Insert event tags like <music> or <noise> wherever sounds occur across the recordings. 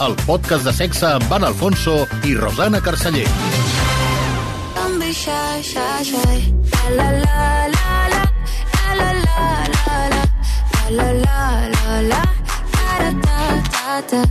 el podcast de sexe amb Van Alfonso i Rosana Carceller. Don't. La la la la la la la la la la la la la la.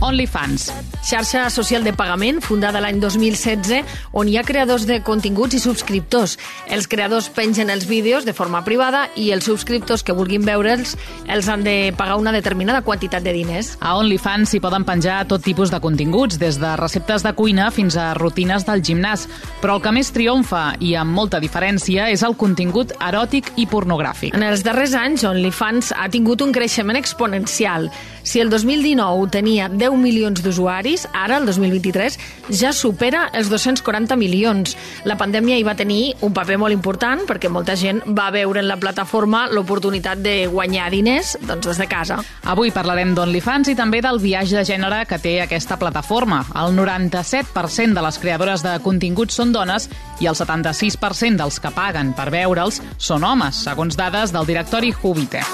OnlyFans, xarxa social de pagament fundada l'any 2016 on hi ha creadors de continguts i subscriptors. Els creadors pengen els vídeos de forma privada i els subscriptors que vulguin veure'ls els han de pagar una determinada quantitat de diners. A OnlyFans s'hi poden penjar tot tipus de continguts, des de receptes de cuina fins a rutines del gimnàs. Però el que més triomfa, i amb molta diferència, és el contingut eròtic i pornogràfic. En els darrers anys, OnlyFans ha tingut un creixement exponencial. Si el 2019 tenia 10 milions d'usuaris, ara, el 2023, ja supera els 240 milions. La pandèmia hi va tenir un paper molt important perquè molta gent va veure en la plataforma l'oportunitat de guanyar diners doncs, des de casa. Avui parlarem d'OnlyFans i també del viatge de gènere que té aquesta plataforma. El 97% de les creadores de continguts són dones i el 76% dels que paguen per veure'ls són homes, segons dades del directori Júbite.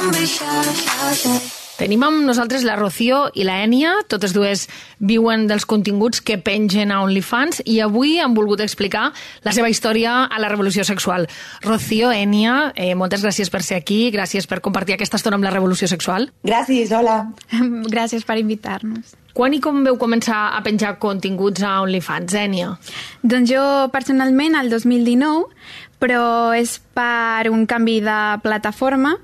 Tenim amb nosaltres la Rocío i la Enya, totes dues viuen dels continguts que pengen a OnlyFans i avui han volgut explicar la seva història a la revolució sexual. Rocío, Enya, eh, moltes gràcies per ser aquí, gràcies per compartir aquesta estona amb la revolució sexual. Gràcies, hola. <laughs> Gràcies per invitar-nos. Quan i com veu començar a penjar continguts a OnlyFans, Enya? Doncs jo personalment el 2019, però és per un canvi de plataforma.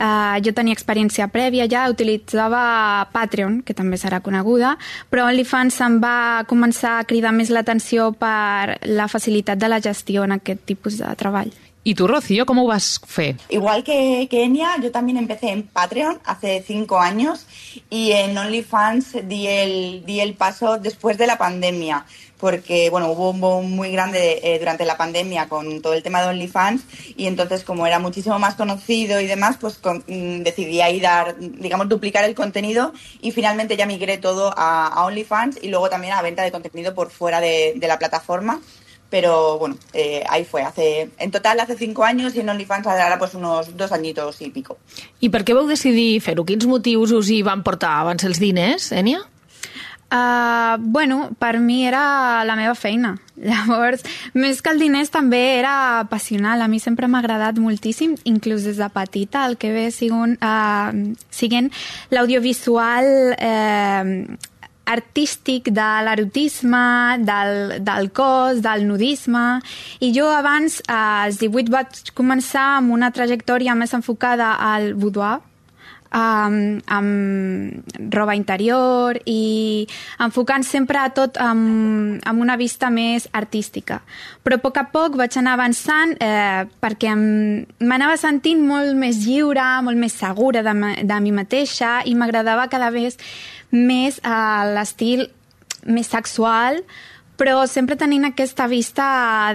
Uh, jo tenia experiència prèvia ja, utilitzava Patreon, que també serà coneguda, però OnlyFans em va començar a cridar més l'atenció per la facilitat de la gestió en aquest tipus de treball. I tu, Rocío, com ho vas fer? Igual que, que Enya, yo también empecé en Patreon hace cinco años y en OnlyFans di el, di el paso después de la pandemia, porque bueno, hubo un boom muy grande eh, durante la pandemia con todo el tema de OnlyFans y entonces como era muchísimo más conocido y demás, pues con- mm, decidí ahí dar, digamos, duplicar el contenido y finalmente ya migré todo a, a OnlyFans y luego también a venta de contenido por fuera de, de la plataforma. Pero bueno, eh, ahí fue. Hace, en total hace cinco años y en OnlyFans ahora pues unos dos añitos y pico. I per què vau decidir fer-ho? Quins motius us hi van portar abans els diners, Enya? Uh, bueno, per mi era la meva feina. <laughs> Llavors, més que el diners també era passional. A mi sempre m'ha agradat moltíssim, inclús des de petita, el que ve siguin, uh, siguent l'audiovisual eh, artístic de l'erotisme, del, del cos, del nudisme, i jo abans, als 18, vaig començar amb una trajectòria més enfocada al boudoir, um, amb roba interior i enfocant sempre a tot amb, amb una vista més artística. Però a poc a poc vaig anar avançant eh, perquè m'anava sentint molt més lliure, molt més segura de, de mi mateixa i m'agradava cada vegada més eh, l'estil més sexual, però sempre tenint aquesta vista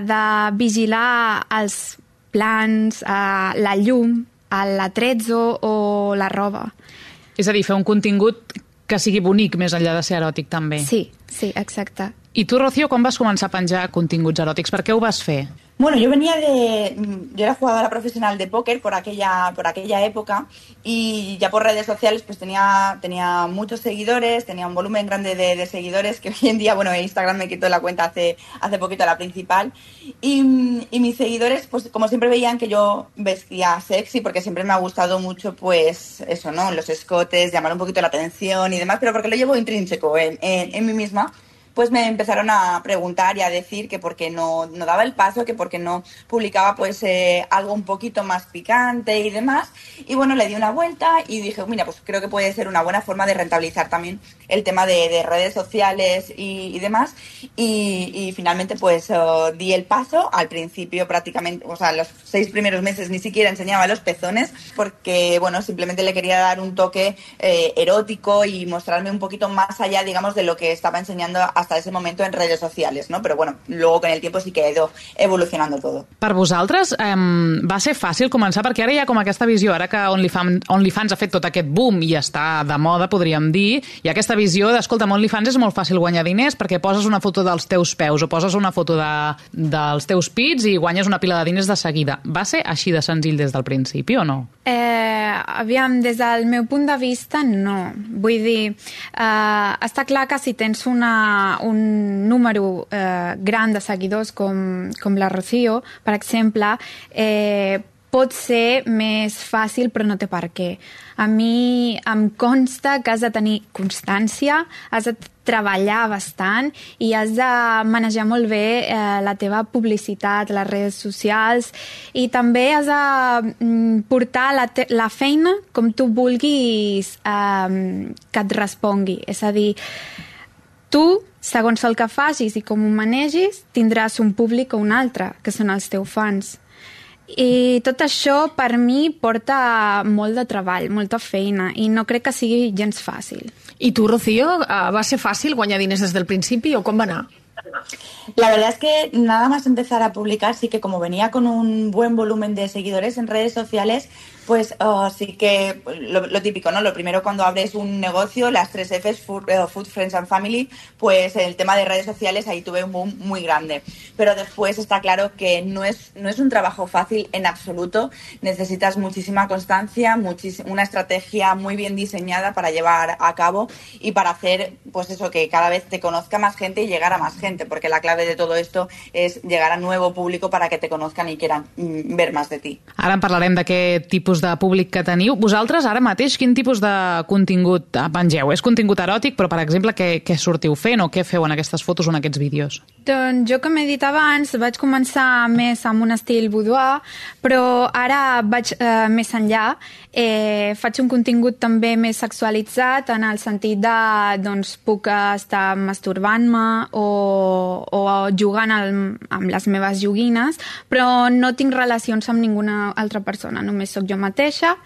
de vigilar els plans, eh, la llum, l'atrezzo o la roba. És a dir, fer un contingut que sigui bonic més enllà de ser eròtic, també. Sí, sí, exacte. I tu, Rocío, quan vas començar a penjar continguts eròtics? Per què ho vas fer? Bueno, yo venía de. Yo era jugadora profesional de póker por aquella, por aquella época y ya por redes sociales pues tenía, tenía muchos seguidores, tenía un volumen grande de, seguidores que <laughs> hoy en día, bueno, Instagram me quitó la cuenta hace, hace poquito, la principal. Y, y mis seguidores, pues como siempre veían que yo vestía sexy, porque siempre me ha gustado mucho, pues eso, ¿no? Los escotes, llamar un poquito la atención y demás, pero porque lo llevo intrínseco en, en, en mí misma pues me empezaron a preguntar y a decir que por qué no, no daba el paso, que por qué no publicaba pues eh, algo un poquito más picante y demás. Y bueno, le di una vuelta y dije, mira, pues creo que puede ser una buena forma de rentabilizar también el tema de, de redes sociales y, demás. Y, finalmente pues eh, di el paso. Al principio prácticamente, o sea, los seis primeros meses ni siquiera enseñaba los pezones porque, bueno, simplemente le quería dar un toque eh, erótico y mostrarme un poquito más allá, digamos, de lo que estaba enseñando hasta hasta ese momento en redes sociales, ¿no? Pero bueno, luego con el tiempo sí que ha ido evolucionando todo. Per vosaltres eh, va ser fàcil començar, perquè ara hi ha com aquesta visió, ara que OnlyFans, OnlyFans ha fet tot aquest boom i està de moda, podríem dir, ha aquesta visió d'escolta, amb OnlyFans és molt fàcil guanyar diners perquè poses una foto dels teus peus o poses una foto de, dels teus pits i guanyes una pila de diners de seguida. Va ser així de senzill des del principi o no? Eh, aviam, des del meu punt de vista, no. Vull dir, eh, està clar que si tens una, un número eh, gran de seguidors com, com la Rocío, per exemple, eh, pot ser més fàcil, però no té per què. A mi em consta que has de tenir constància, has de treballar bastant i has de manejar molt bé eh, la teva publicitat, les redes socials i també has de mm, portar la, la feina com tu vulguis eh, que et respongui. És a dir, tu, segons el que facis i com ho manegis, tindràs un públic o un altre, que són els teus fans. I tot això, per mi, porta molt de treball, molta feina, i no crec que sigui gens fàcil. I tu, Rocío, eh, va ser fàcil guanyar diners des del principi o com va anar? La verdad es que nada más empezar a publicar, sí que como venía con un buen volumen de seguidores en redes sociales, pues uh, sí que lo, típico, ¿no? Lo primero cuando abres un negocio, las tres Fs, food, uh, food, Friends and Family, pues el tema de redes sociales ahí tuve un boom muy grande. Pero después está claro que no es, no es un trabajo fácil en absoluto. Necesitas muchísima constancia, muchis, una estrategia muy bien diseñada para llevar a cabo y para hacer, pues eso, que cada vez te conozca más gente y llegar a más gente, porque la clave de todo esto es llegar a nuevo público para que te conozcan y quieran mm, ver más de ti. Ara en parlarem de qué tipus de públic que teniu. Vosaltres, ara mateix, quin tipus de contingut pengeu? És contingut eròtic, però, per exemple, què, què sortiu fent o què feu en aquestes fotos o en aquests vídeos? Doncs jo, com he dit abans, vaig començar més amb un estil boudoir, però ara vaig eh, més enllà. Eh, faig un contingut també més sexualitzat, en el sentit de, doncs, puc estar masturbant-me o, o jugant al, amb les meves joguines, però no tinc relacions amb ninguna altra persona, només sóc jo mateixa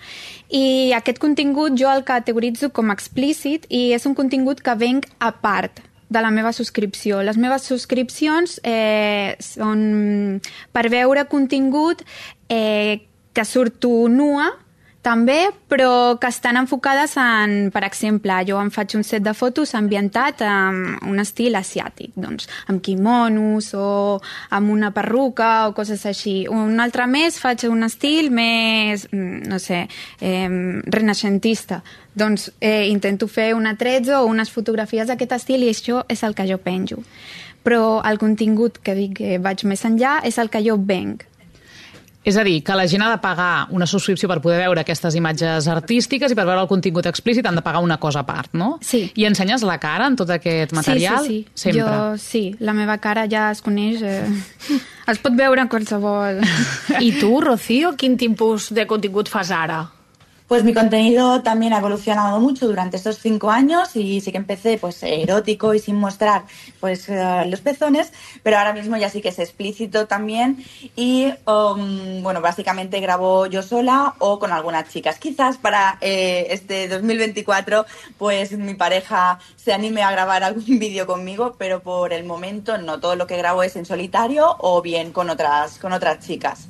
i aquest contingut jo el categoritzo com explícit i és un contingut que venc a part de la meva subscripció. Les meves subscripcions eh, són per veure contingut eh, que surto nua, també, però que estan enfocades en, per exemple, jo em faig un set de fotos ambientat amb un estil asiàtic, doncs amb quimonos o amb una perruca o coses així. Un altre mes faig un estil més, no sé, eh, renaixentista. Doncs eh, intento fer una tretzo o unes fotografies d'aquest estil i això és el que jo penjo. Però el contingut que dic que vaig més enllà és el que jo venc. És a dir, que la gent ha de pagar una subscripció per poder veure aquestes imatges artístiques i per veure el contingut explícit han de pagar una cosa a part, no? Sí. I ensenyes la cara en tot aquest material? Sí, sí, sí. Sempre? Jo, sí, la meva cara ja es coneix. Eh... es pot veure en qualsevol. <laughs> I tu, Rocío, quin tipus de contingut fas ara? Pues mi contenido también ha evolucionado mucho durante estos cinco años y sí que empecé pues erótico y sin mostrar pues uh, los pezones, pero ahora mismo ya sí que es explícito también y um, bueno, básicamente grabo yo sola o con algunas chicas. Quizás para eh, este 2024 pues mi pareja se anime a grabar algún <laughs> vídeo conmigo, pero por el momento no, todo lo que grabo es en solitario o bien con otras, con otras chicas.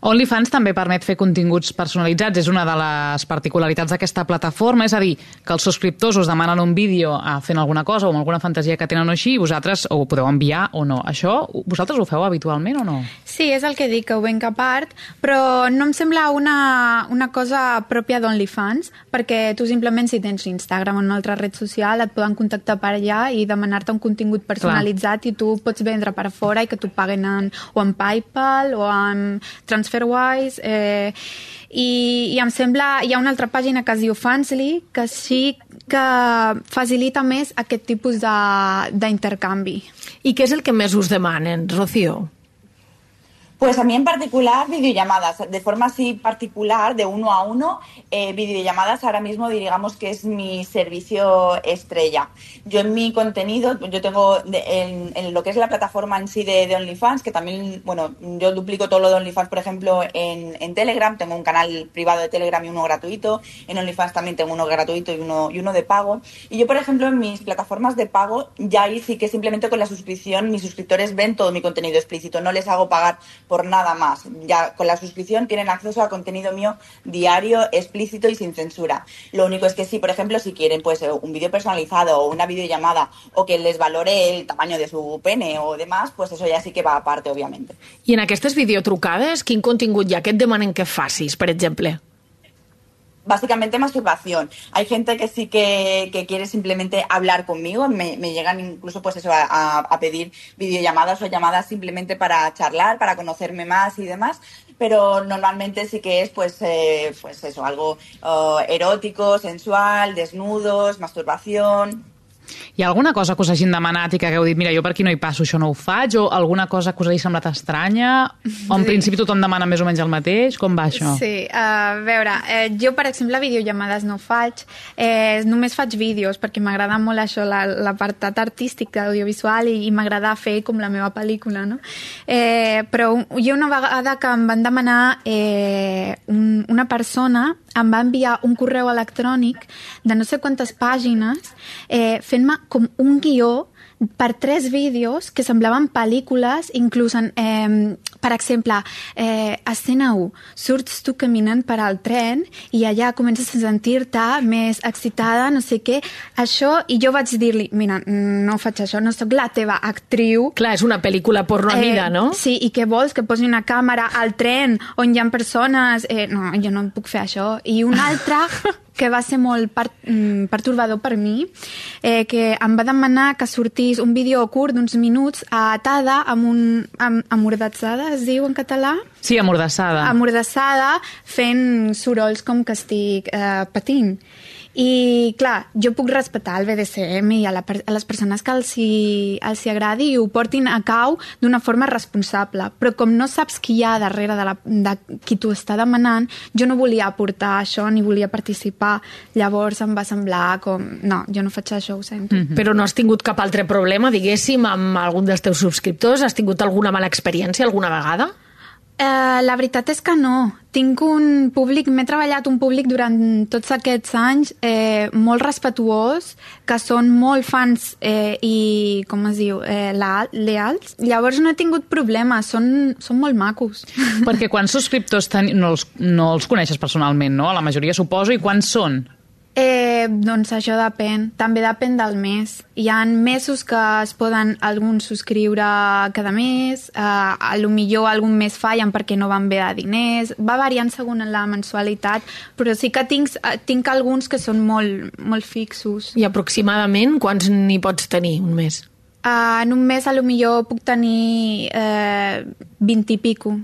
OnlyFans també permet fer continguts personalitzats. És una de les particularitats d'aquesta plataforma. És a dir, que els subscriptors us demanen un vídeo fent alguna cosa o amb alguna fantasia que tenen o així i vosaltres ho podeu enviar o no. Això vosaltres ho feu habitualment o no? Sí, és el que dic, que ho venc a part, però no em sembla una, una cosa pròpia d'OnlyFans, perquè tu simplement si tens Instagram o una altra red social et poden contactar per allà i demanar-te un contingut personalitzat Clar. i tu pots vendre per fora i que t'ho paguen en, o en PayPal o en TransferWise eh, i, i em sembla hi ha una altra pàgina que es diu Fansly que sí que facilita més aquest tipus d'intercanvi. I què és el que més us demanen, Rocío? Pues a mí en particular videollamadas, de forma así particular, de uno a uno, eh, videollamadas ahora mismo digamos que es mi servicio estrella. Yo en mi contenido, yo tengo de- en, lo que es la plataforma en sí de, de OnlyFans, que también, bueno, yo duplico todo lo de OnlyFans, por ejemplo, en, en Telegram, tengo un canal privado de Telegram y uno gratuito, en OnlyFans también tengo uno gratuito y uno, y uno de pago. Y yo, por ejemplo, en mis plataformas de pago, ya ahí sí que simplemente con la suscripción mis suscriptores ven todo mi contenido explícito, no les hago pagar por nada más. Ya con la suscripción tienen acceso a contenido mío diario, explícito y sin censura. Lo único es que sí, por ejemplo, si quieren pues eh, un vídeo personalizado o una videollamada o que les valore el tamaño de su pene o demás, pues eso ya sí que va aparte, obviamente. I en aquestes videotrucades, quin contingut hi ha que et demanen que facis, per? Básicamente masturbación. Hay gente que sí que, que quiere simplemente hablar conmigo, me, me llegan incluso pues eso a, pedir videollamadas o llamadas simplemente para charlar, para conocerme más y demás, pero normalmente sí que es pues eh, pues eso, algo eh, erótico, sensual, desnudos, masturbación. Hi ha alguna cosa que us hagin demanat i que hagueu dit, mira, jo per aquí no hi passo, això no ho faig, o alguna cosa que us hagi semblat estranya, o en principi tothom demana més o menys el mateix? Com va això? Sí, a veure, eh, jo, per exemple, videollamades no faig, eh, només faig vídeos, perquè m'agrada molt això, la- l'apartat artístic d'audiovisual i, i m'agrada fer com la meva pel·lícula, no? Eh, però jo una vegada que em van demanar eh, un, una persona em va enviar un correu electrònic de no sé quantes pàgines eh, fent-me com un guió per tres vídeos que semblaven pel·lícules, inclús, en, eh, per exemple, eh, escena 1, surts tu caminant per al tren i allà comences a sentir-te més excitada, no sé què, això, i jo vaig dir-li, mira, no faig això, no sóc la teva actriu, Clar, és una pel·lícula porno a mida, no? Sí, i què vols? Que posi una càmera al tren on hi ha persones... Eh, no, jo no puc fer això. I un altre <laughs> que va ser molt per, mm, pertorbador per mi, eh, que em va demanar que sortís un vídeo curt d'uns minuts atada amb un... Amb, amordatzada, es diu en català? Sí, amordassada. amordassada fent sorolls com que estic eh, patint. I, clar, jo puc respectar el BDSM i a, la, a les persones que els hi, els hi agradi i ho portin a cau d'una forma responsable. Però com no saps qui hi ha darrere de, la, de qui t'ho està demanant, jo no volia aportar això ni volia participar. Llavors em va semblar com... No, jo no faig això, ho sento. Mm. Però no has tingut cap altre problema, diguéssim, amb algun dels teus subscriptors? Has tingut alguna mala experiència alguna vegada? Eh, la veritat és que no. Tinc un públic, m'he treballat un públic durant tots aquests anys eh, molt respetuós, que són molt fans eh, i, com es diu, eh, la, leals. Llavors no he tingut problemes, són, són molt macos. Perquè quants subscriptors ten... no, els, no els coneixes personalment, no? La majoria suposo, i quants són? Eh, doncs això depèn. També depèn del mes. Hi ha mesos que es poden alguns subscriure cada mes, eh, a lo millor algun mes fallen perquè no van bé de diners, va variant segons la mensualitat, però sí que tinc, eh, tinc alguns que són molt, molt fixos. I aproximadament quants n'hi pots tenir un mes? Eh, en un mes a lo millor puc tenir eh, 20 i pico.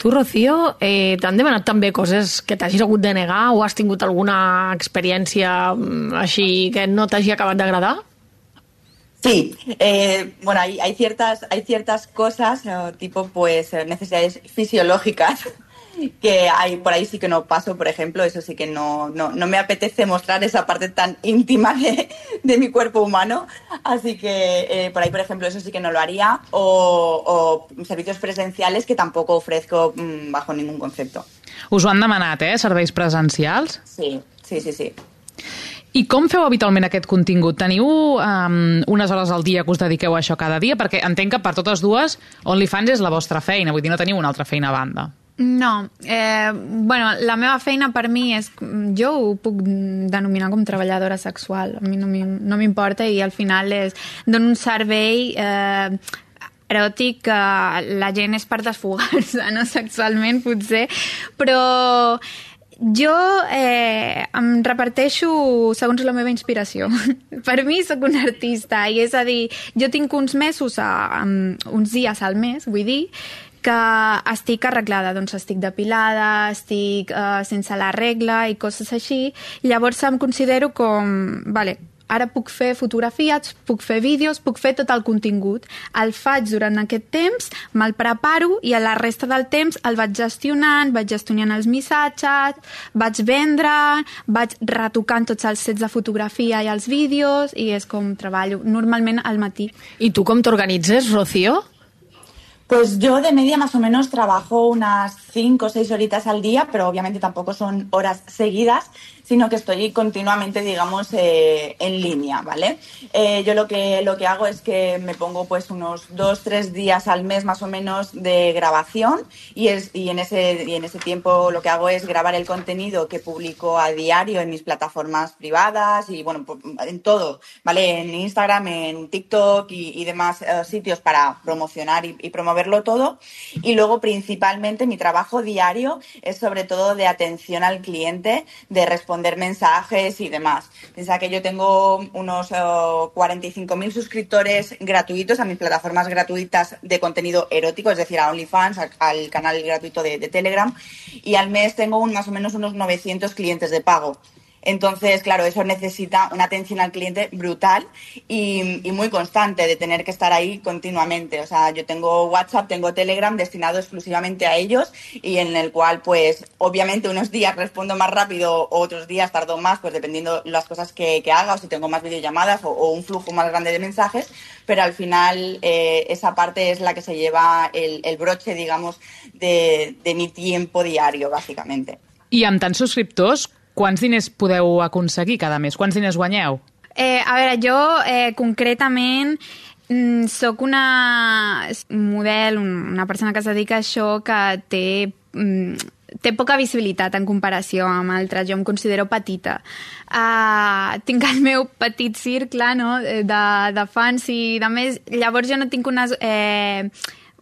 Tu, Rocío, eh, t'han demanat també coses que t'hagis hagut de negar o has tingut alguna experiència mm, així que no t'hagi acabat d'agradar? Sí, eh, bueno, hay, hay ciertas, hay ciertas cosas, eh, tipo pues eh, necesidades fisiológicas <laughs> que hay por ahí sí que no paso, por ejemplo, eso sí que no, no, no me apetece mostrar esa parte tan íntima de, de mi cuerpo humano, así que eh, por ahí, por ejemplo, eso sí que no lo haría, o, o servicios presenciales que tampoco ofrezco mm, bajo ningún concepto. Us ho han demanat, eh? Serveis presencials. Sí, sí, sí, sí. I com feu habitualment aquest contingut? Teniu um, unes hores al dia que us dediqueu a això cada dia? Perquè entenc que per totes dues OnlyFans és la vostra feina, vull dir, no teniu una altra feina a banda. No, eh, bueno, la meva feina per mi és... Jo ho puc denominar com treballadora sexual, a mi no m'im- no m'importa i al final és, dono un servei eh, eròtic que la gent és per desfogar-se, no sexualment potser, però jo eh, em reparteixo segons la meva inspiració. <laughs> per mi sóc un artista i és a dir, jo tinc uns mesos, a, um, uns dies al mes, vull dir, que estic arreglada, doncs estic depilada, estic eh, sense la regla i coses així, llavors em considero com, vale, Ara puc fer fotografies, puc fer vídeos, puc fer tot el contingut. El faig durant aquest temps, me'l preparo i a la resta del temps el vaig gestionant, vaig gestionant els missatges, vaig vendre, vaig retocant tots els sets de fotografia i els vídeos i és com treballo normalment al matí. I tu com t'organitzes, Rocío? Pues yo de media más o menos trabajo unas 5 o 6 horitas al día, pero obviamente tampoco son horas seguidas, sino que estoy continuamente, digamos, eh, en línea, ¿vale? Eh, yo lo que, lo que hago es que me pongo pues unos 2, 3 días al mes más o menos de grabación y, es, y, en ese, y en ese tiempo lo que hago es grabar el contenido que publico a diario en mis plataformas privadas y, bueno, en todo, ¿vale? En Instagram, en TikTok y, y demás eh, sitios para promocionar y, y promoverlo todo. Y luego, principalmente, mi trabajo diario es sobre todo de atención al cliente, de responder mensajes y demás. Piensa que yo tengo unos eh, 45.000 suscriptores gratuitos a mis plataformas gratuitas de contenido erótico, es decir, a OnlyFans, al, al canal gratuito de, de Telegram, y al mes tengo un, más o menos unos 900 clientes de pago. Entonces, claro, eso necesita una atención al cliente brutal y, muy constante, de tener que estar ahí continuamente. O sea, yo tengo WhatsApp, tengo Telegram destinado exclusivamente a ellos y en el cual, pues, obviamente unos días respondo más rápido, otros días tardo más, pues dependiendo las cosas que, haga o si tengo más videollamadas o, o, un flujo más grande de mensajes, pero al final eh, esa parte es la que se lleva el, broche, digamos, de, de mi tiempo diario, básicamente. I amb tants subscriptors, quants diners podeu aconseguir cada mes? Quants diners guanyeu? Eh, a veure, jo eh, concretament mm, sóc una model, una persona que es dedica a això que té... Mm, té poca visibilitat en comparació amb altres. Jo em considero petita. Uh, tinc el meu petit circle no? de, de fans i, de més, llavors jo no tinc unes... Eh,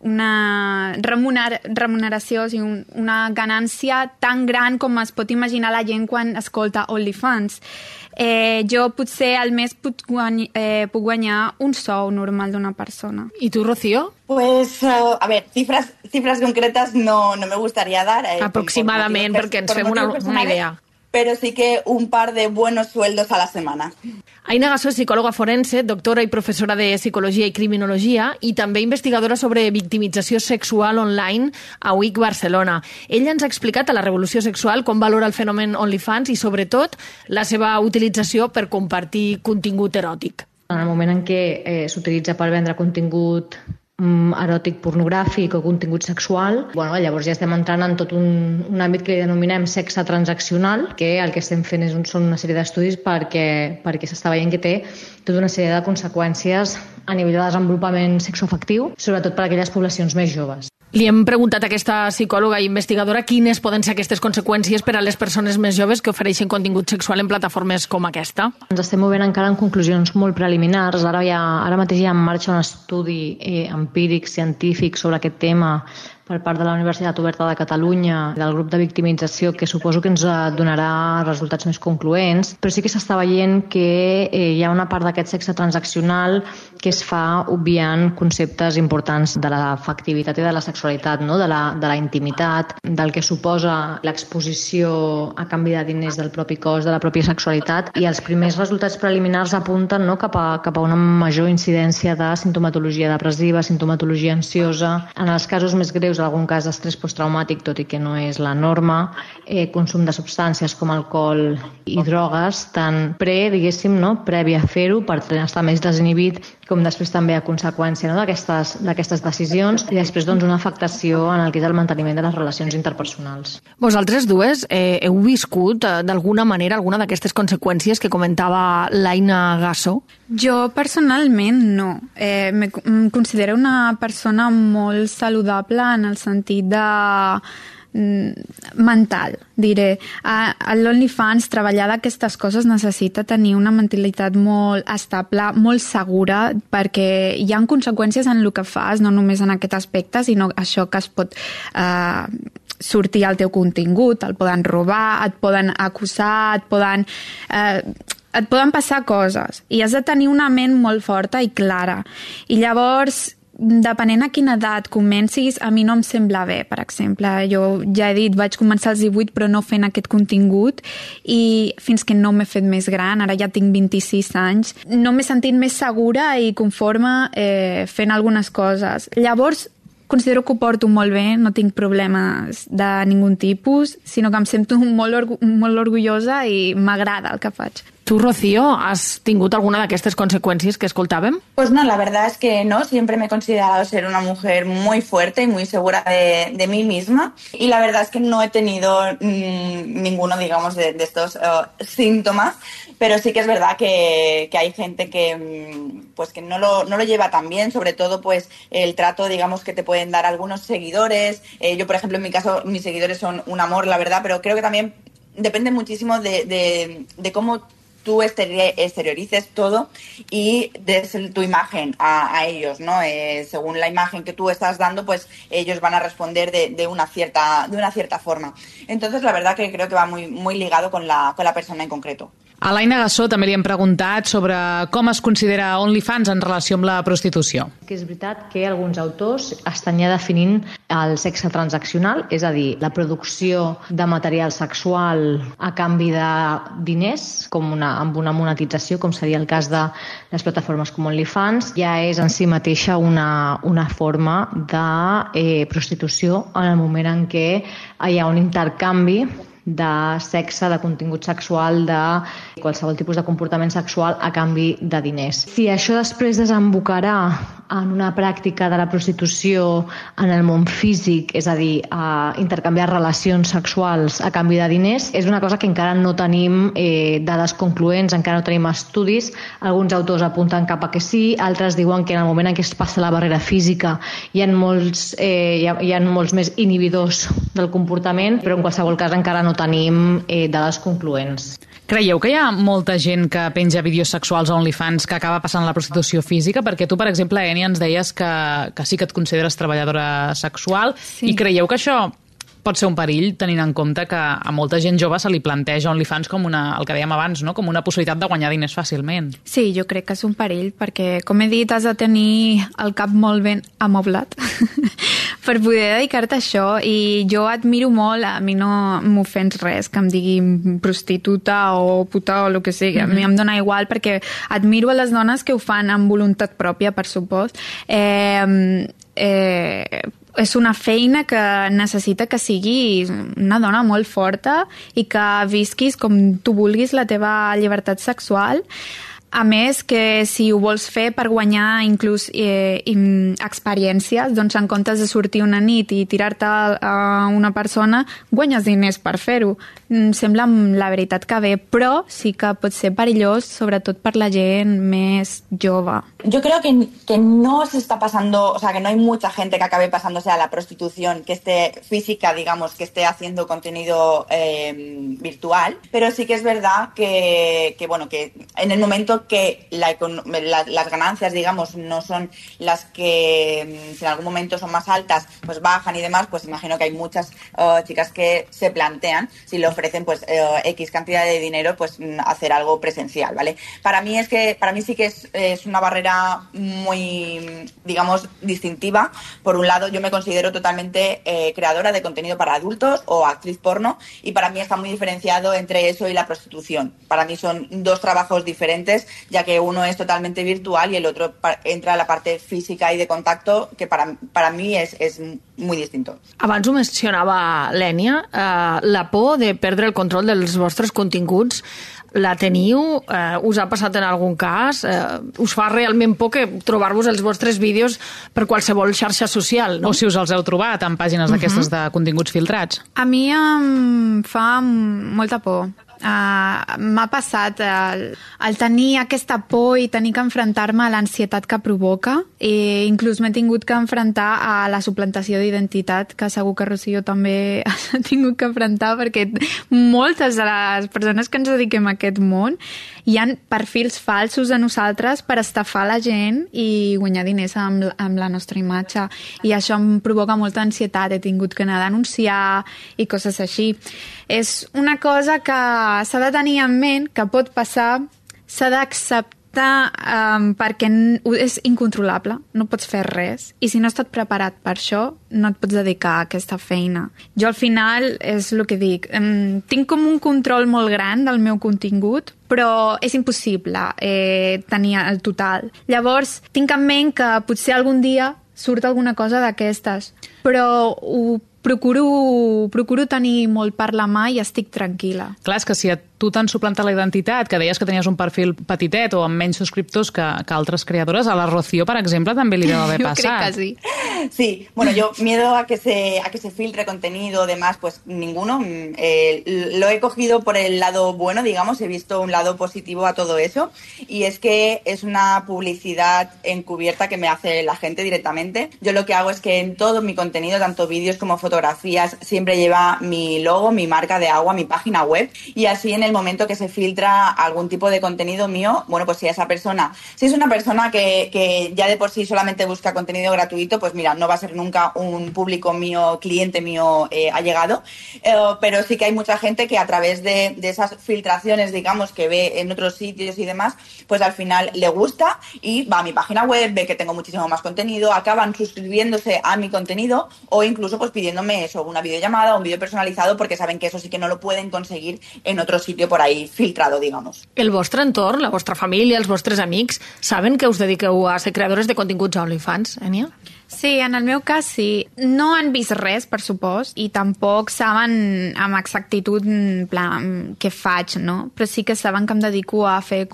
una remuner remuneració, o sigui, un, una ganància tan gran com es pot imaginar la gent quan escolta OnlyFans. Eh, jo potser al mes puc, guany, eh, puc guanyar un sou normal d'una persona. I tu, Rocío? Pues, uh, a ver, cifras, cifras concretas no, no me gustaría dar. Eh, Aproximadament, por, por perquè ens fem una, una idea pero sí que un par de buenos sueldos a la semana. Aina Gassó és psicòloga forense, doctora i professora de Psicologia i Criminologia i també investigadora sobre victimització sexual online a UIC Barcelona. Ella ens ha explicat a la Revolució Sexual com valora el fenomen OnlyFans i, sobretot, la seva utilització per compartir contingut eròtic. En el moment en què eh, s'utilitza per vendre contingut eròtic pornogràfic o contingut sexual, bueno, llavors ja estem entrant en tot un, un àmbit que li denominem sexe transaccional, que el que estem fent és un, són una sèrie d'estudis perquè, perquè s'està veient que té tota una sèrie de conseqüències a nivell de desenvolupament sexoafectiu, sobretot per a aquelles poblacions més joves. Li hem preguntat a aquesta psicòloga i investigadora quines poden ser aquestes conseqüències per a les persones més joves que ofereixen contingut sexual en plataformes com aquesta. Ens estem movent encara en conclusions molt preliminars. Ara, ha, ara mateix hi ha en marxa un estudi eh, empíric, científic sobre aquest tema per part de la Universitat Oberta de Catalunya, del grup de victimització, que suposo que ens donarà resultats més concloents, però sí que s'està veient que eh, hi ha una part d'aquest sexe transaccional que es fa obviant conceptes importants de l'afectivitat i de la sexualitat, no? de, la, de la intimitat, del que suposa l'exposició a canvi de diners del propi cos, de la pròpia sexualitat, i els primers resultats preliminars apunten no? cap, a, cap a una major incidència de sintomatologia depressiva, sintomatologia ansiosa, en els casos més greus en algun cas d'estrès posttraumàtic, tot i que no és la norma, eh, consum de substàncies com alcohol i drogues, tant pre, diguéssim, no? previ a fer-ho, per estar més desinhibit, com després també a conseqüència no? d'aquestes decisions, i després doncs, una afectació en el que és el manteniment de les relacions interpersonals. Vosaltres dues eh, heu viscut eh, d'alguna manera alguna d'aquestes conseqüències que comentava l'Aina Gasso? Jo personalment no. Eh, me, em considero una persona molt saludable en el sentit de mental, diré. A, l'OnlyFans treballar d'aquestes coses necessita tenir una mentalitat molt estable, molt segura, perquè hi ha conseqüències en el que fas, no només en aquest aspecte, sinó això que es pot eh, sortir al teu contingut, el poden robar, et poden acusar, et poden... Eh, et poden passar coses i has de tenir una ment molt forta i clara. I llavors depenent a quina edat comencis, a mi no em sembla bé, per exemple. Jo ja he dit, vaig començar als 18 però no fent aquest contingut i fins que no m'he fet més gran, ara ja tinc 26 anys, no m'he sentit més segura i conforme eh, fent algunes coses. Llavors, considero que ho porto molt bé, no tinc problemes de ningun tipus, sinó que em sento <laughs> molt, orgu molt orgullosa i m'agrada el que faig. Tu, Rocío, has tingut alguna d'aquestes consecuencias que escoltàvem? Pues no, la verdad es que no. Siempre me he considerado ser una mujer muy fuerte y muy segura de, de mí misma. Y la verdad es que no he tenido mmm, ninguno, digamos, de, de estos uh, síntomas. Pero sí que es verdad que, que hay gente que, mm, pues, que no, lo, no lo lleva tan bien, sobre todo pues el trato, digamos, que te pueden dar algunos seguidores. Eh, yo, por ejemplo, en mi caso, mis seguidores son un amor, la verdad, pero creo que también depende muchísimo de, de, de cómo tú exteriorices todo y des tu imagen a, ellos, ¿no? Eh, según la imagen que tú estás dando, pues ellos van a responder de, de, una cierta, de una cierta forma. Entonces, la verdad que creo que va muy, muy ligado con la, con la persona en concreto. A l'Aina Gassó també li hem preguntat sobre com es considera OnlyFans en relació amb la prostitució. Que és veritat que alguns autors estan ja definint el sexe transaccional, és a dir, la producció de material sexual a canvi de diners, com una, amb una monetització, com seria el cas de les plataformes com OnlyFans, ja és en si mateixa una, una forma de eh, prostitució en el moment en què hi ha un intercanvi de sexe, de contingut sexual, de qualsevol tipus de comportament sexual a canvi de diners. Si això després desembocarà en una pràctica de la prostitució en el món físic, és a dir, a intercanviar relacions sexuals a canvi de diners, és una cosa que encara no tenim eh, dades concloents, encara no tenim estudis. Alguns autors apunten cap a que sí, altres diuen que en el moment en què es passa la barrera física hi ha molts, eh, hi ha, hi ha molts més inhibidors del comportament, però en qualsevol cas encara no tenim eh, dades concloents. Creieu que hi ha molta gent que penja vídeos sexuals a OnlyFans que acaba passant la prostitució física? Perquè tu, per exemple, Eni, ens deies que, que sí que et consideres treballadora sexual sí. i creieu que això pot ser un perill tenint en compte que a molta gent jove se li planteja OnlyFans com una, el que dèiem abans, no? com una possibilitat de guanyar diners fàcilment. Sí, jo crec que és un perill perquè, com he dit, has de tenir el cap molt ben amoblat <laughs> per poder dedicar-te a això i jo admiro molt, a mi no m'ofens res que em diguin prostituta o puta o el que sigui, a mi em dóna igual perquè admiro a les dones que ho fan amb voluntat pròpia, per supost. Eh, eh, és una feina que necessita que siguis una dona molt forta i que visquis com tu vulguis la teva llibertat sexual a més, que si ho vols fer per guanyar inclús eh, experiències, doncs en comptes de sortir una nit i tirar-te a una persona, guanyes diners per fer-ho. Em sembla la veritat que bé, però sí que pot ser perillós, sobretot per la gent més jove. Yo creo que, que no se está pasando, o sea, que no hay mucha gente que acabe pasándose a la prostitución, que esté física, digamos, que esté haciendo contenido eh, virtual, pero sí que es verdad que, que, bueno, que en el momento que la, la, las ganancias, digamos, no son las que mm, si en algún momento son más altas, pues bajan y demás, pues imagino que hay muchas uh, chicas que se plantean, si le ofrecen pues uh, X cantidad de dinero, pues mm, hacer algo presencial, ¿vale? Para mí es que, para mí sí que es, es una barrera muy, digamos, distintiva. Por un lado, yo me considero totalmente eh, creadora de contenido para adultos o actriz porno y para mí está muy diferenciado entre eso y la prostitución. Para mí son dos trabajos diferentes ya que uno es totalmente virtual y el otro entra a la parte física y de contacto, que para, para mí es, es muy distinto. Abans ho mencionava l'Ènia, eh, la por de perdre el control dels vostres continguts la teniu? Eh, us ha passat en algun cas? Eh, us fa realment por que trobar-vos els vostres vídeos per qualsevol xarxa social, no? O si us els heu trobat en pàgines d'aquestes uh -huh. de continguts filtrats. A mi em fa molta por Uh, m'ha passat el, el tenir aquesta por i tenir que enfrontar-me a l'ansietat que provoca. I inclús m'he tingut que enfrontar a la suplantació d'identitat que segur que Rocío també <laughs> ha tingut que enfrontar perquè moltes de les persones que ens dediquem a aquest món hi han perfils falsos de nosaltres per estafar la gent i guanyar diners amb, amb la nostra imatge. I això em provoca molta ansietat. He tingut que anar a denunciar i coses així. És una cosa que s'ha de tenir en ment que pot passar, s'ha d'acceptar um, perquè és incontrolable, no pots fer res. I si no has estat preparat per això, no et pots dedicar a aquesta feina. Jo al final, és el que dic, um, tinc com un control molt gran del meu contingut, però és impossible eh, tenir el total. Llavors, tinc en ment que potser algun dia surt alguna cosa d'aquestes, però ho procuro, procuro tenir molt per la mà i estic tranquil·la. Clar, és que si a tu t'han suplantat la identitat, que deies que tenies un perfil petitet o amb menys subscriptors que, que altres creadores, a la Rocío, per exemple, també li deu haver <laughs> Jo passat. crec que sí. Sí, bueno, yo miedo a que se a que se filtre contenido, demás, pues ninguno. Mm, eh, lo he cogido por el lado bueno, digamos, he visto un lado positivo a todo eso y es que es una publicidad encubierta que me hace la gente directamente. Yo lo que hago es que en todo mi contenido, tanto vídeos como fotografías, siempre lleva mi logo, mi marca de agua, mi página web y así en el momento que se filtra algún tipo de contenido mío, bueno, pues si esa persona, si es una persona que, que ya de por sí solamente busca contenido gratuito, pues mira, no va a ser nunca un público mío, cliente mío eh, allegado, Eh, pero sí que hay mucha gente que a través de, de esas filtraciones, digamos, que ve en otros sitios y demás, pues al final le gusta y va a mi página web, ve que tengo muchísimo más contenido, acaban suscribiéndose a mi contenido o incluso pues pidiéndome eso, una videollamada un vídeo personalizado porque saben que eso sí que no lo pueden conseguir en otro sitio por ahí filtrado, digamos. El vostre entorn, la vostra família, els vostres amics, saben que us dediqueu a ser creadores de continguts a OnlyFans, Enia? Sí, en el meu cas sí. No han vist res, per supost, i tampoc saben amb exactitud plan, què faig, no? Però sí que saben que em dedico a fer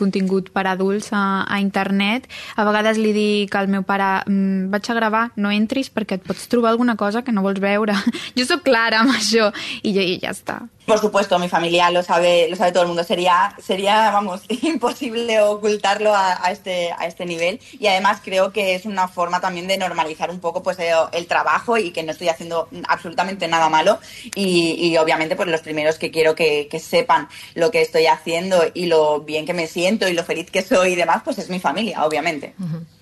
contingut per adults a, a internet. A vegades li dic al meu pare mm, vaig a gravar, no entris perquè et pots trobar alguna cosa que no vols veure. <laughs> Jo sóc clara amb això i, ja- i ja està. Por supuesto, mi familia lo sabe, lo sabe todo el mundo. Sería, sería, vamos, <laughs> imposible ocultarlo a, a este, a este nivel. Y además creo que es una forma también de normalizar un poco pues el, el trabajo y que no estoy haciendo absolutamente nada malo. Y, y obviamente pues los primeros que quiero que, que sepan lo que estoy haciendo y lo bien que me siento y lo feliz que soy y demás, pues es mi familia, obviamente.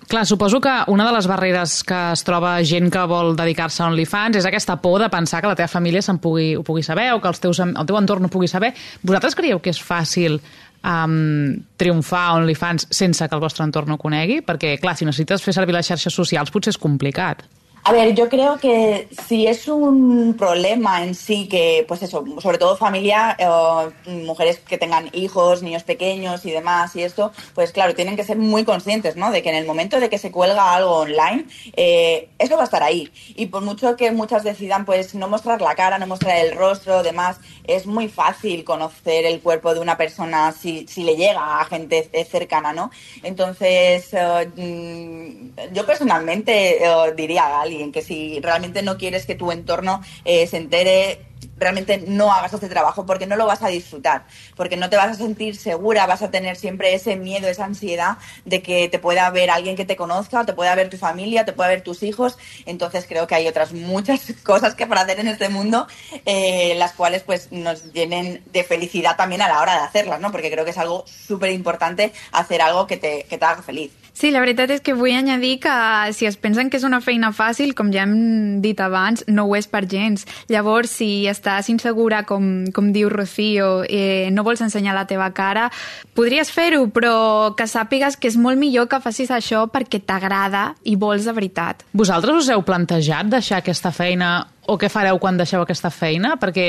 Clar, suposo que una de les barreres que es troba gent que vol dedicar-se a OnlyFans és aquesta por de pensar que la teva família se'n pugui, ho pugui saber o que els teus, el teu entorn ho pugui saber. Vosaltres creieu que és fàcil um, triomfar a OnlyFans sense que el vostre entorn ho conegui? Perquè, clar, si necessites fer servir les xarxes socials potser és complicat. A ver, yo creo que si es un problema en sí, que pues eso, sobre todo familia, eh, mujeres que tengan hijos, niños pequeños y demás y esto, pues claro, tienen que ser muy conscientes, ¿no? De que en el momento de que se cuelga algo online, eh, eso va a estar ahí. Y por mucho que muchas decidan pues no mostrar la cara, no mostrar el rostro, demás, es muy fácil conocer el cuerpo de una persona si, si le llega a gente cercana, ¿no? Entonces, eh, mm, yo personalmente eh, diría alguien que si realmente no quieres que tu entorno eh, se entere, realmente no hagas este trabajo porque no lo vas a disfrutar, porque no te vas a sentir segura, vas a tener siempre ese miedo, esa ansiedad de que te pueda ver alguien que te conozca, te pueda ver tu familia, te pueda ver tus hijos. Entonces creo que hay otras muchas <laughs> cosas que para hacer en este mundo, eh, las cuales pues nos llenen de felicidad también a la hora de hacerlas, ¿no? Porque creo que es algo súper importante hacer algo que te, que te haga feliz. Sí, la veritat és que vull añadir que si es pensen que és una feina fàcil, com ja hem dit abans, no ho és per gens. Llavors, si estàs insegura, com, com diu Rocío, eh, no vols ensenyar la teva cara, podries fer-ho, però que sàpigues que és molt millor que facis això perquè t'agrada i vols de veritat. Vosaltres us heu plantejat deixar aquesta feina o què fareu quan deixeu aquesta feina? Perquè,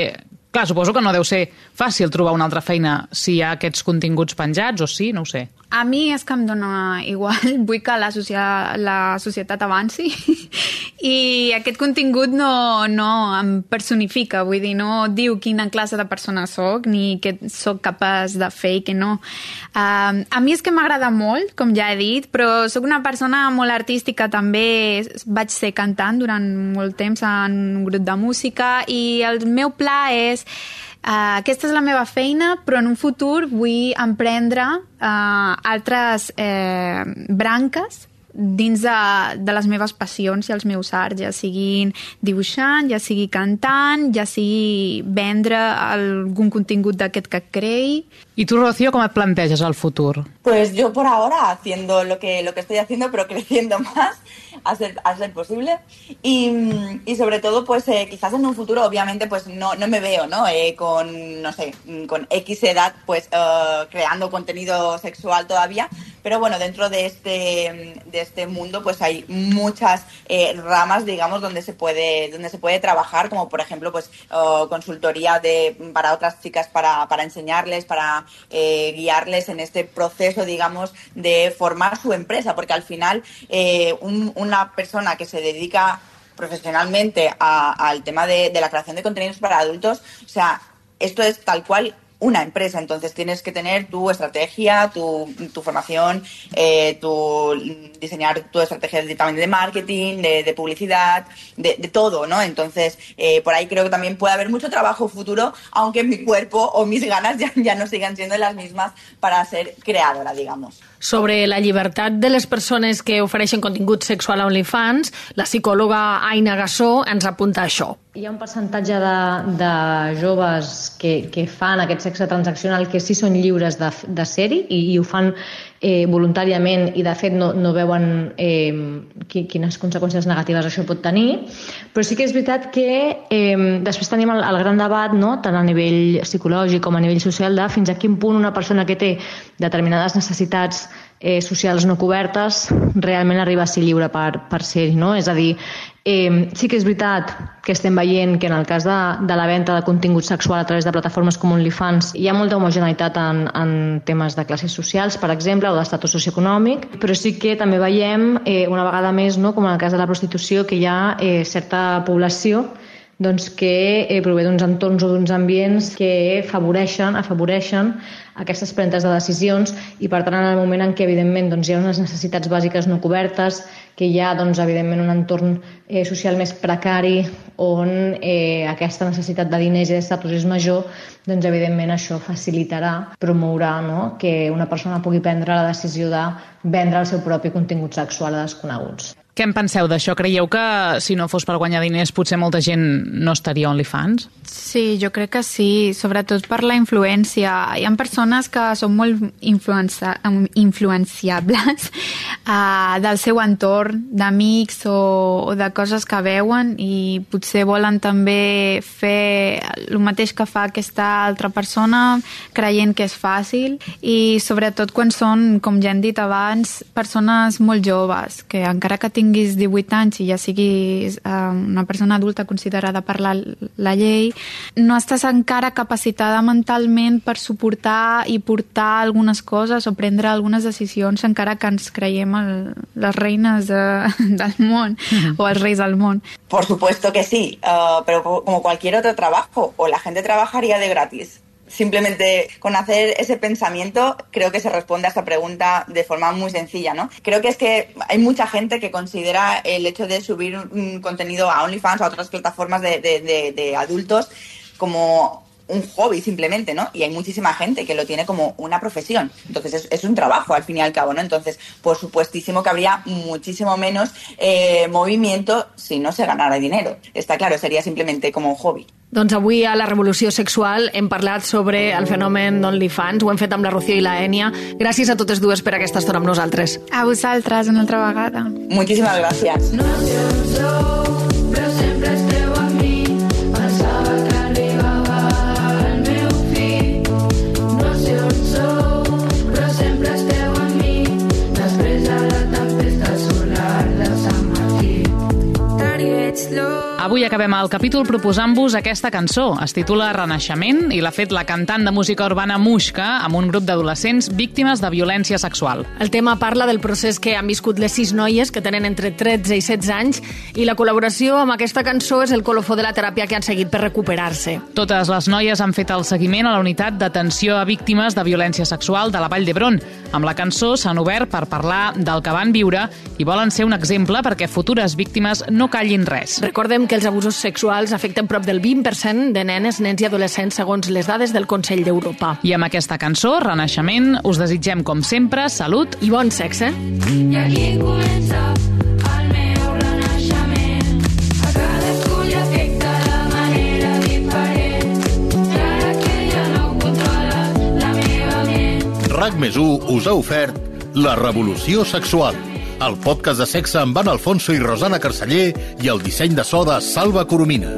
clar, suposo que no deu ser fàcil trobar una altra feina si hi ha aquests continguts penjats, o sí, no ho sé. A mi és que em dóna igual, <laughs> vull que la, socia la societat avanci <laughs> i aquest contingut no, no em personifica, vull dir, no diu quina classe de persona sóc ni què sóc capaç de fer i què no. Um, a mi és que m'agrada molt, com ja he dit, però sóc una persona molt artística també, vaig ser cantant durant molt temps en un grup de música i el meu pla és Uh, aquesta és la meva feina, però en un futur vull emprendre uh, altres eh, branques dins de, de les meves passions i els meus arts, ja siguin dibuixant, ja sigui cantant, ja sigui vendre algun contingut d'aquest que creï. I tu, Rocío, com et planteges el futur? Pues yo por ahora haciendo lo que, lo que estoy haciendo, pero creciendo <laughs> más a ser, a ser posible. Y, y sobre todo, pues eh, quizás en un futuro, obviamente, pues no, no me veo, ¿no? Eh, con, no sé, con X edad, pues uh, creando contenido sexual todavía. Pero bueno, dentro de este, de este mundo, pues hay muchas eh, ramas, digamos, donde se puede, donde se puede trabajar, como por ejemplo, pues uh, consultoría de, para otras chicas para, para enseñarles, para eh, guiarles en este proceso, digamos, de formar su empresa, porque al final eh, un, una persona que se dedica profesionalmente al tema de, de la creación de contenidos para adultos, o sea, esto es tal cual una empresa, entonces tienes que tener tu estrategia, tu, tu formación, eh, tu diseñar tu estrategia de, también de marketing, de, de publicidad, de, de, todo, ¿no? Entonces, eh, por ahí creo que también puede haber mucho trabajo futuro, aunque mi cuerpo o mis ganas ya, ya no sigan siendo las mismas para ser creadora, digamos. Sobre la llibertat de les persones que ofereixen contingut sexual a OnlyFans, la psicòloga Aina Gassó ens apunta això. Hi ha un percentatge de, de joves que, que fan aquest sexe transaccional que sí són lliures de, de ser-hi i, i ho fan eh, voluntàriament i de fet no, no veuen eh, quines conseqüències negatives això pot tenir, però sí que és veritat que eh, després tenim el, el gran debat, no? tant a nivell psicològic com a nivell social, de fins a quin punt una persona que té determinades necessitats eh, socials no cobertes realment arriba a ser lliure per, per ser-hi. No? És a dir, Eh, sí que és veritat que estem veient que en el cas de, de la venda de contingut sexual a través de plataformes com OnlyFans hi ha molta homogeneïtat en, en temes de classes socials, per exemple, o d'estatus socioeconòmic, però sí que també veiem eh, una vegada més, no, com en el cas de la prostitució, que hi ha eh, certa població doncs, que eh, prové d'uns entorns o d'uns ambients que favoreixen, afavoreixen aquestes prentes de decisions i, per tant, en el moment en què, evidentment, doncs, hi ha unes necessitats bàsiques no cobertes, que hi ha, doncs, evidentment, un entorn eh, social més precari on eh, aquesta necessitat de diners i d'estatus és major, doncs, evidentment, això facilitarà, promourà no? que una persona pugui prendre la decisió de vendre el seu propi contingut sexual a desconeguts. Què en penseu d'això? Creieu que si no fos per guanyar diners potser molta gent no estaria OnlyFans? Sí, jo crec que sí, sobretot per la influència. Hi ha persones que són molt influencia, influenciables uh, <laughs> del seu entorn, d'amics o, o de coses que veuen i potser volen també fer el mateix que fa aquesta altra persona creient que és fàcil i sobretot quan són, com ja hem dit abans, persones molt joves, que encara que tinguin tinguis 18 anys i ja siguis eh, una persona adulta considerada per la, la llei, no estàs encara capacitada mentalment per suportar i portar algunes coses o prendre algunes decisions encara que ens creiem el, les reines de, <laughs> del món uh -huh. o els reis del món. Por supuesto que sí, uh, pero como cualquier otro trabajo, o la gente trabajaría de gratis simplemente con hacer ese pensamiento creo que se responde a esta pregunta de forma muy sencilla, ¿no? Creo que es que hay mucha gente que considera el hecho de subir un contenido a OnlyFans o a otras plataformas de, de, de, de adultos como un hobby simplemente, ¿no? Y hay muchísima gente que lo tiene como una profesión. Entonces es, es, un trabajo al fin y al cabo, ¿no? Entonces, por supuestísimo que habría muchísimo menos eh, movimiento si no se ganara dinero. Está claro, sería simplemente como un hobby. Doncs avui a la Revolució Sexual hem parlat sobre el fenomen d'OnlyFans, ho hem fet amb la Rocío i la Enya. Gràcies a totes dues per aquesta estona amb nosaltres. A vosaltres, una altra vegada. No on Avui acabem el capítol proposant-vos aquesta cançó. Es titula Renaixement i l'ha fet la cantant de música urbana Muixca amb un grup d'adolescents víctimes de violència sexual. El tema parla del procés que han viscut les sis noies que tenen entre 13 i 16 anys i la col·laboració amb aquesta cançó és el colofó de la teràpia que han seguit per recuperar-se. Totes les noies han fet el seguiment a la unitat d'atenció a víctimes de violència sexual de la Vall d'Hebron. Amb la cançó s'han obert per parlar del que van viure i volen ser un exemple perquè futures víctimes no callin res. Adolescents. Recordem que els abusos sexuals afecten prop del 20% de nenes, nens i adolescents segons les dades del Consell d'Europa. I amb aquesta cançó, Renaixement, us desitgem, com sempre, salut i bon sexe. I aquí comença el meu. RAC més us ha ofert La Revolució Sexual, el podcast de sexe amb Anna Alfonso i Rosana Carceller i el disseny de so de Salva Coromina.